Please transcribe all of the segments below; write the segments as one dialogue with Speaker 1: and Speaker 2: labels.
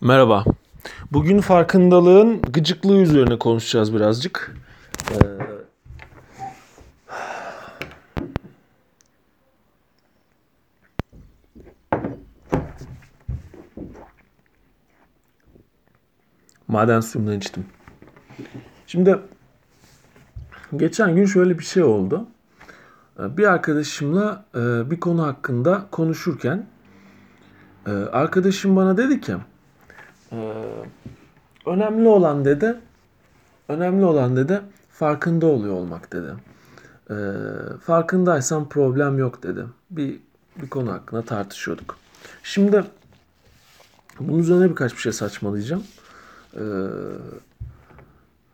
Speaker 1: Merhaba. Bugün farkındalığın gıcıklığı üzerine konuşacağız birazcık. Ee, Maden suyumdan içtim. Şimdi geçen gün şöyle bir şey oldu. Ee, Bir arkadaşımla e, bir konu hakkında konuşurken e, arkadaşım bana dedi ki ee, önemli olan dedi önemli olan dedi farkında oluyor olmak dedi. Ee, farkındaysan problem yok dedi. Bir bir konu hakkında tartışıyorduk. Şimdi bunun üzerine birkaç bir şey saçmalayacağım. Ee,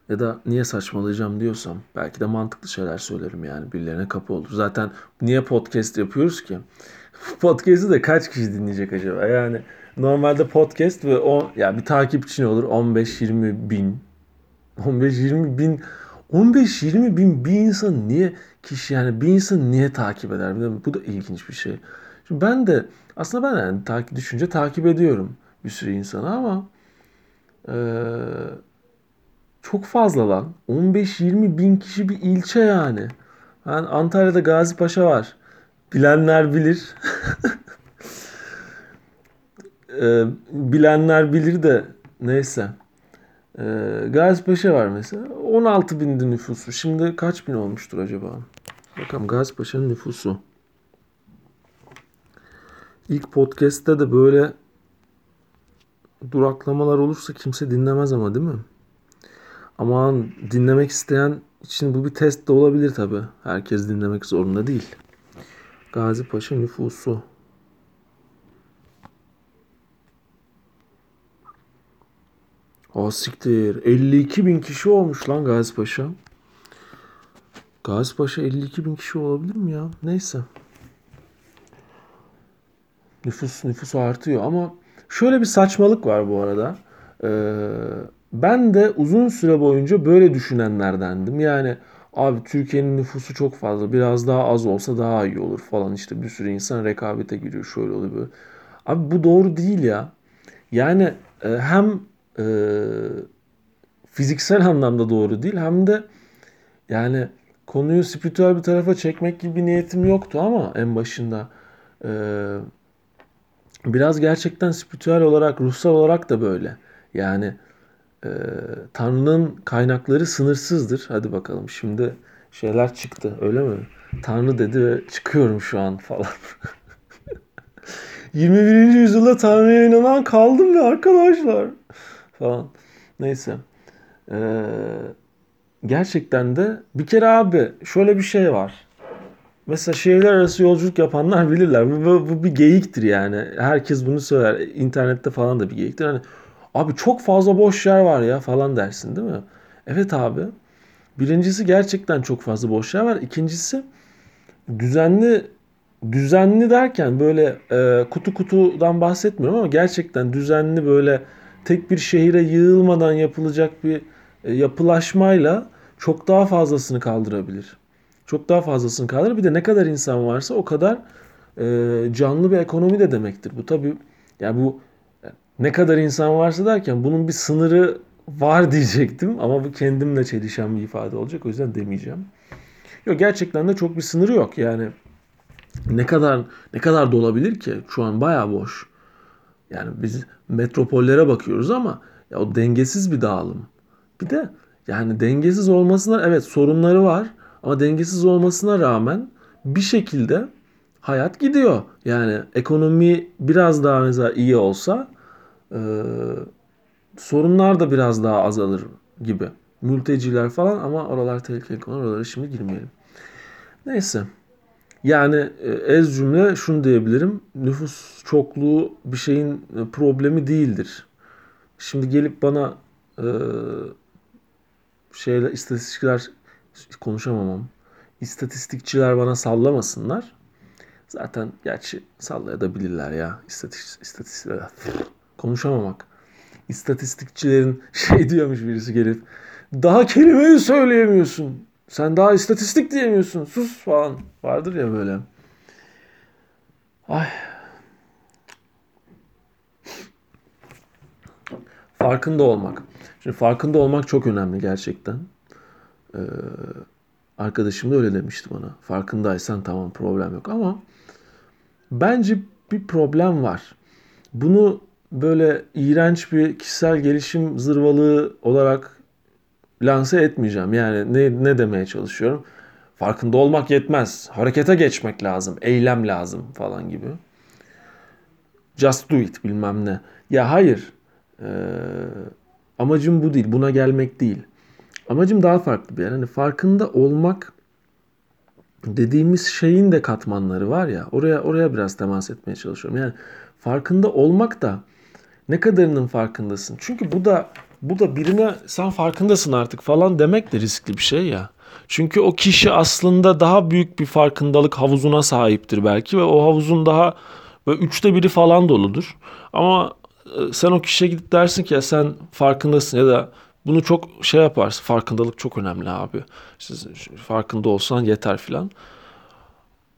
Speaker 1: ya da niye saçmalayacağım diyorsam belki de mantıklı şeyler söylerim yani birilerine kapı olur. Zaten niye podcast yapıyoruz ki? Podcast'i de kaç kişi dinleyecek acaba? Yani normalde podcast ve o ya yani bir takipçi ne olur 15-20 bin 15-20 bin 15-20 bin bir insan niye kişi yani bir insan niye takip eder? Bu da ilginç bir şey. Şimdi ben de aslında ben yani takip, düşünce takip ediyorum bir sürü insanı ama ee, çok fazla lan. 15-20 bin kişi bir ilçe yani. Yani Antalya'da Gazi Paşa var. Bilenler bilir. e, bilenler bilir de neyse. E, Gazi Paşa var mesela. 16 bindi nüfusu. Şimdi kaç bin olmuştur acaba? Bakalım Gazi Paşa'nın nüfusu. İlk podcast'te de böyle duraklamalar olursa kimse dinlemez ama değil mi? Ama dinlemek isteyen için bu bir test de olabilir tabi. Herkes dinlemek zorunda değil. Gazi Paşa nüfusu. O siktir. 52 bin kişi olmuş lan Gazi Paşa. Gazi Paşa 52 bin kişi olabilir mi ya? Neyse. Nüfus nüfus artıyor ama şöyle bir saçmalık var bu arada. Ee, ben de uzun süre boyunca böyle düşünenlerdendim. Yani abi Türkiye'nin nüfusu çok fazla biraz daha az olsa daha iyi olur falan işte bir sürü insan rekabete giriyor şöyle oluyor böyle. Abi bu doğru değil ya. Yani e, hem e, fiziksel anlamda doğru değil hem de yani konuyu spiritüel bir tarafa çekmek gibi bir niyetim yoktu ama en başında e, biraz gerçekten spiritüel olarak ruhsal olarak da böyle. Yani e, Tanrı'nın kaynakları sınırsızdır. Hadi bakalım şimdi şeyler çıktı öyle mi? Tanrı dedi ve çıkıyorum şu an falan. 21. yüzyılda Tanrı'ya inanan kaldım mı arkadaşlar? Falan. Neyse. Ee, gerçekten de bir kere abi şöyle bir şey var. Mesela şehirler arası yolculuk yapanlar bilirler. Bu, bu, bu bir geyiktir yani. Herkes bunu söyler. İnternette falan da bir geyiktir. Hani Abi çok fazla boş yer var ya falan dersin değil mi? Evet abi. Birincisi gerçekten çok fazla boş yer var. İkincisi düzenli düzenli derken böyle e, kutu kutudan bahsetmiyorum ama gerçekten düzenli böyle tek bir şehire yığılmadan yapılacak bir e, yapılaşmayla çok daha fazlasını kaldırabilir. Çok daha fazlasını kaldırır. Bir de ne kadar insan varsa o kadar e, canlı bir ekonomi de demektir. Bu tabii yani bu ne kadar insan varsa derken bunun bir sınırı var diyecektim ama bu kendimle çelişen bir ifade olacak o yüzden demeyeceğim. Yok gerçekten de çok bir sınırı yok yani ne kadar ne kadar dolabilir ki şu an bayağı boş. Yani biz metropollere bakıyoruz ama ya o dengesiz bir dağılım. Bir de yani dengesiz olmasına evet sorunları var ama dengesiz olmasına rağmen bir şekilde hayat gidiyor. Yani ekonomi biraz daha mesela iyi olsa e, sorunlar da biraz daha azalır gibi. Mülteciler falan ama oralar tehlikeli konu. Oralara şimdi girmeyelim. Neyse. Yani e, ez cümle şunu diyebilirim. Nüfus çokluğu bir şeyin problemi değildir. Şimdi gelip bana e, şeyler istatistikçiler konuşamamam. İstatistikçiler bana sallamasınlar. Zaten gerçi sallayabilirler ya. İstatistik, istatistikler konuşamamak. İstatistikçilerin şey diyormuş birisi gelip daha kelimeyi söyleyemiyorsun. Sen daha istatistik diyemiyorsun. Sus falan. Vardır ya böyle. Ay. Farkında olmak. Şimdi farkında olmak çok önemli gerçekten. Ee, arkadaşım da öyle demişti bana. Farkındaysan tamam problem yok ama bence bir problem var. Bunu böyle iğrenç bir kişisel gelişim zırvalığı olarak lanse etmeyeceğim. Yani ne, ne demeye çalışıyorum? Farkında olmak yetmez. Harekete geçmek lazım. Eylem lazım falan gibi. Just do it bilmem ne. Ya hayır. Ee, amacım bu değil. Buna gelmek değil. Amacım daha farklı bir yer. Hani farkında olmak dediğimiz şeyin de katmanları var ya. Oraya oraya biraz temas etmeye çalışıyorum. Yani farkında olmak da ne kadarının farkındasın? Çünkü bu da bu da birine sen farkındasın artık falan demek de riskli bir şey ya. Çünkü o kişi aslında daha büyük bir farkındalık havuzuna sahiptir belki ve o havuzun daha böyle üçte biri falan doludur. Ama e, sen o kişiye gidip dersin ki ya sen farkındasın ya da bunu çok şey yaparsın. Farkındalık çok önemli abi. Siz farkında olsan yeter filan.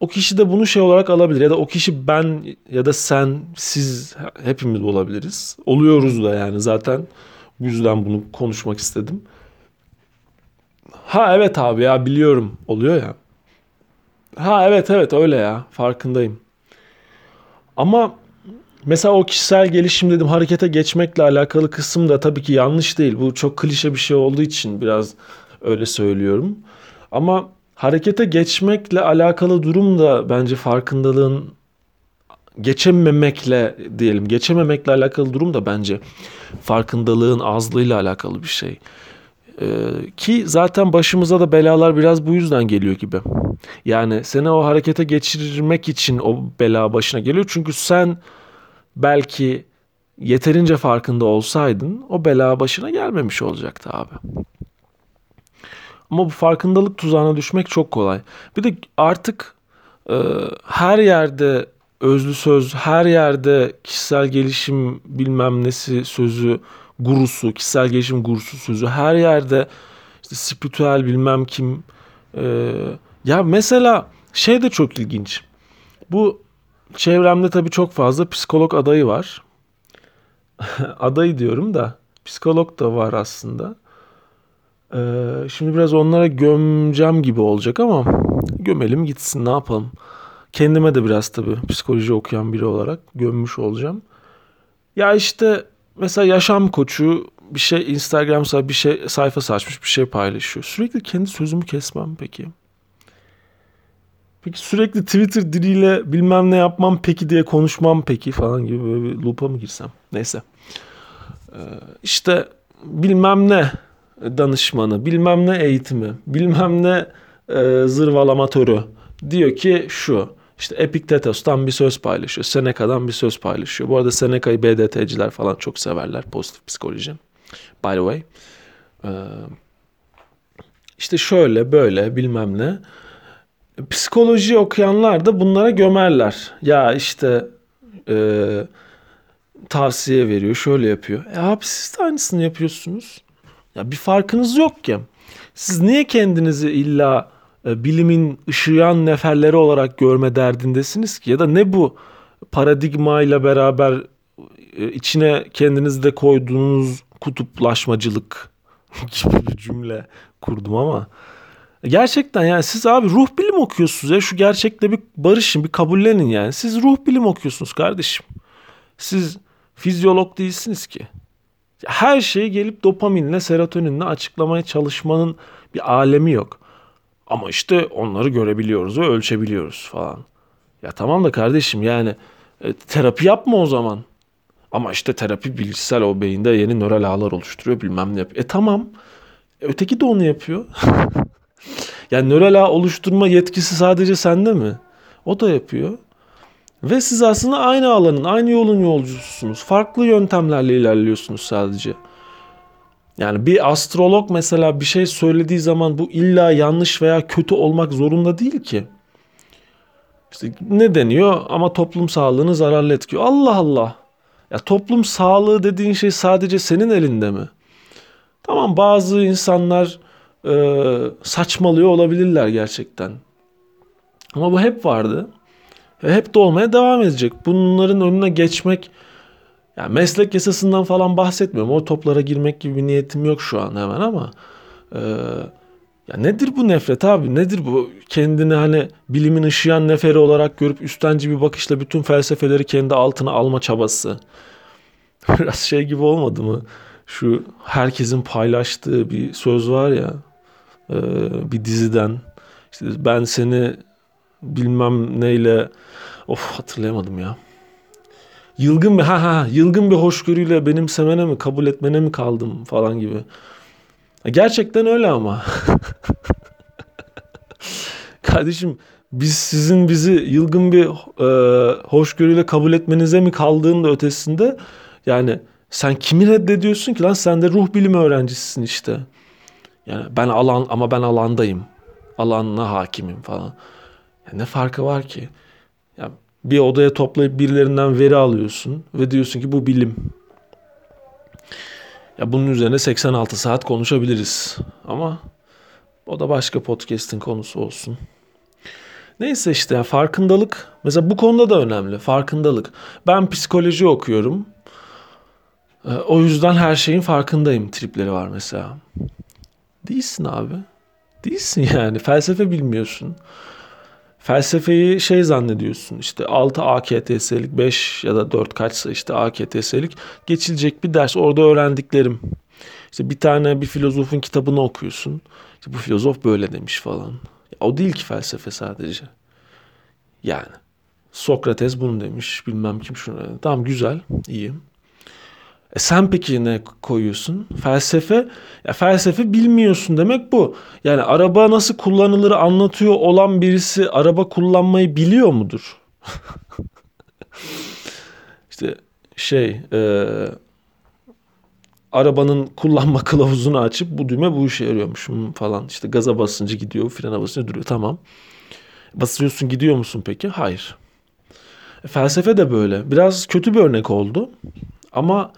Speaker 1: O kişi de bunu şey olarak alabilir ya da o kişi ben ya da sen siz hepimiz olabiliriz. Oluyoruz da yani zaten yüzden bunu konuşmak istedim. Ha evet abi ya biliyorum oluyor ya. Ha evet evet öyle ya farkındayım. Ama mesela o kişisel gelişim dedim harekete geçmekle alakalı kısım da tabii ki yanlış değil. Bu çok klişe bir şey olduğu için biraz öyle söylüyorum. Ama harekete geçmekle alakalı durum da bence farkındalığın geçememekle diyelim geçememekle alakalı durum da bence farkındalığın azlığıyla alakalı bir şey. Ee, ki zaten başımıza da belalar biraz bu yüzden geliyor gibi. Yani seni o harekete geçirmek için o bela başına geliyor. Çünkü sen belki yeterince farkında olsaydın o bela başına gelmemiş olacaktı abi. Ama bu farkındalık tuzağına düşmek çok kolay. Bir de artık e, her yerde özlü söz, her yerde kişisel gelişim bilmem nesi sözü, gurusu, kişisel gelişim gurusu sözü her yerde işte spiritüel bilmem kim. E, ya mesela şey de çok ilginç. Bu çevremde tabii çok fazla psikolog adayı var. adayı diyorum da psikolog da var aslında. Ee, şimdi biraz onlara gömeceğim gibi olacak ama gömelim gitsin ne yapalım. Kendime de biraz tabii psikoloji okuyan biri olarak gömmüş olacağım. Ya işte mesela yaşam koçu bir şey Instagram bir şey sayfa açmış bir şey paylaşıyor. Sürekli kendi sözümü kesmem peki. Peki sürekli Twitter diliyle bilmem ne yapmam peki diye konuşmam peki falan gibi böyle bir loop'a mı girsem? Neyse. Ee, işte bilmem ne danışmanı, bilmem ne eğitimi, bilmem ne e, zırvalamatörü diyor ki şu. İşte Epiktetos'tan bir söz paylaşıyor. Seneca'dan bir söz paylaşıyor. Bu arada Seneca'yı BDT'ciler falan çok severler. Pozitif psikoloji. By the way. Ee, işte şöyle böyle bilmem ne. Psikoloji okuyanlar da bunlara gömerler. Ya işte e, tavsiye veriyor, şöyle yapıyor. E abi siz de aynısını yapıyorsunuz. Ya bir farkınız yok ki. Siz niye kendinizi illa bilimin ışıyan neferleri olarak görme derdindesiniz ki? Ya da ne bu paradigma ile beraber e, içine kendinizi de koyduğunuz kutuplaşmacılık gibi bir cümle kurdum ama gerçekten yani siz abi ruh bilim okuyorsunuz ya şu gerçekle bir barışın bir kabullenin yani. Siz ruh bilim okuyorsunuz kardeşim. Siz fizyolog değilsiniz ki. Her şeyi gelip dopaminle, serotoninle açıklamaya çalışmanın bir alemi yok. Ama işte onları görebiliyoruz ve ölçebiliyoruz falan. Ya tamam da kardeşim yani e, terapi yapma o zaman. Ama işte terapi bilişsel o beyinde yeni nöral ağlar oluşturuyor bilmem ne yapıyor. E tamam. E, öteki de onu yapıyor. yani nöral ağ oluşturma yetkisi sadece sende mi? O da yapıyor. Ve siz aslında aynı alanın, aynı yolun yolcususunuz. Farklı yöntemlerle ilerliyorsunuz sadece. Yani bir astrolog mesela bir şey söylediği zaman bu illa yanlış veya kötü olmak zorunda değil ki. İşte ne deniyor ama toplum sağlığını zararlı etkiliyor. Allah Allah. Ya toplum sağlığı dediğin şey sadece senin elinde mi? Tamam bazı insanlar e, saçmalıyor olabilirler gerçekten. Ama bu hep vardı. Ve hep de olmaya devam edecek. Bunların önüne geçmek Yani meslek yasasından falan bahsetmiyorum. O toplara girmek gibi bir niyetim yok şu an hemen ama e, ya nedir bu nefret abi? Nedir bu? Kendini hani bilimin ışıyan neferi olarak görüp üstenci bir bakışla bütün felsefeleri kendi altına alma çabası. Biraz şey gibi olmadı mı? Şu herkesin paylaştığı bir söz var ya e, bir diziden. İşte ben seni bilmem neyle of hatırlayamadım ya. Yılgın bir ha ha yılgın bir hoşgörüyle benimsemene mi kabul etmene mi kaldım falan gibi. Gerçekten öyle ama. Kardeşim biz sizin bizi yılgın bir e, hoşgörüyle kabul etmenize mi kaldığın da ötesinde yani sen kimi reddediyorsun ki lan sen de ruh bilimi öğrencisisin işte. Yani ben alan ama ben alandayım. Alanına hakimim falan. Ya ne farkı var ki? Ya bir odaya toplayıp birilerinden veri alıyorsun ve diyorsun ki bu bilim. Ya bunun üzerine 86 saat konuşabiliriz. Ama o da başka podcast'in konusu olsun. Neyse işte ya farkındalık mesela bu konuda da önemli farkındalık. Ben psikoloji okuyorum. Ee, o yüzden her şeyin farkındayım tripleri var mesela. Değilsin abi. Değilsin yani. Felsefe bilmiyorsun. Felsefeyi şey zannediyorsun işte 6 AKTS'lik 5 ya da 4 kaçsa işte AKTS'lik geçilecek bir ders orada öğrendiklerim. İşte bir tane bir filozofun kitabını okuyorsun. İşte bu filozof böyle demiş falan. O değil ki felsefe sadece. Yani Sokrates bunu demiş bilmem kim şunu. Tamam güzel iyi. E sen peki ne koyuyorsun? Felsefe, ya felsefe bilmiyorsun demek bu. Yani araba nasıl kullanılır anlatıyor olan birisi araba kullanmayı biliyor mudur? İşte şey, e, arabanın kullanma kılavuzunu açıp bu düğme bu işe yarıyormuş falan. İşte gaza basınca gidiyor, frene basınca duruyor. Tamam. Basıyorsun gidiyor musun peki? Hayır. E, felsefe de böyle. Biraz kötü bir örnek oldu. Ama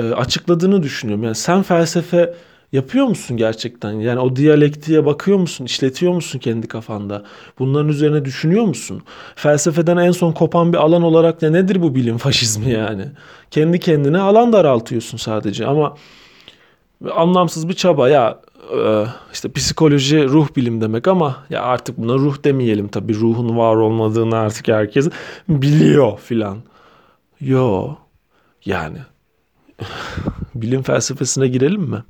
Speaker 1: açıkladığını düşünüyorum. Yani sen felsefe yapıyor musun gerçekten? Yani o diyalektiğe bakıyor musun? İşletiyor musun kendi kafanda? Bunların üzerine düşünüyor musun? Felsefeden en son kopan bir alan olarak ne nedir bu bilim faşizmi yani? Kendi kendine alan daraltıyorsun sadece ama anlamsız bir çaba ya e, işte psikoloji ruh bilim demek ama ya artık buna ruh demeyelim tabii ruhun var olmadığını artık herkes biliyor filan. Yo yani bilim felsefesine girelim mi?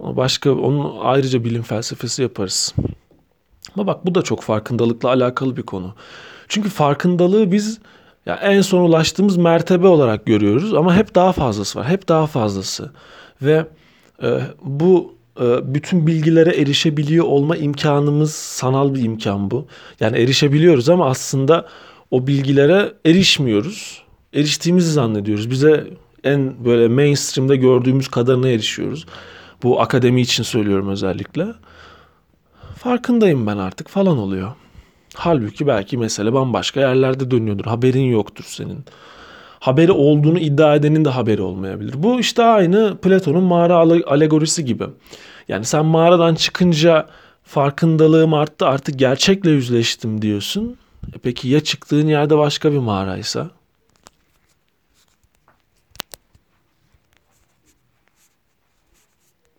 Speaker 1: Başka onun ayrıca bilim felsefesi yaparız. Ama bak bu da çok farkındalıkla alakalı bir konu. Çünkü farkındalığı biz ya en son ulaştığımız mertebe olarak görüyoruz ama hep daha fazlası var. Hep daha fazlası. Ve e, bu e, bütün bilgilere erişebiliyor olma imkanımız sanal bir imkan bu. Yani erişebiliyoruz ama aslında o bilgilere erişmiyoruz. Eriştiğimizi zannediyoruz. Bize en böyle mainstream'de gördüğümüz kadarına erişiyoruz. Bu akademi için söylüyorum özellikle. Farkındayım ben artık falan oluyor. Halbuki belki mesele bambaşka yerlerde dönüyordur. Haberin yoktur senin. Haberi olduğunu iddia edenin de haberi olmayabilir. Bu işte aynı Platon'un mağara alegorisi gibi. Yani sen mağaradan çıkınca farkındalığım arttı artık gerçekle yüzleştim diyorsun. E peki ya çıktığın yerde başka bir mağaraysa?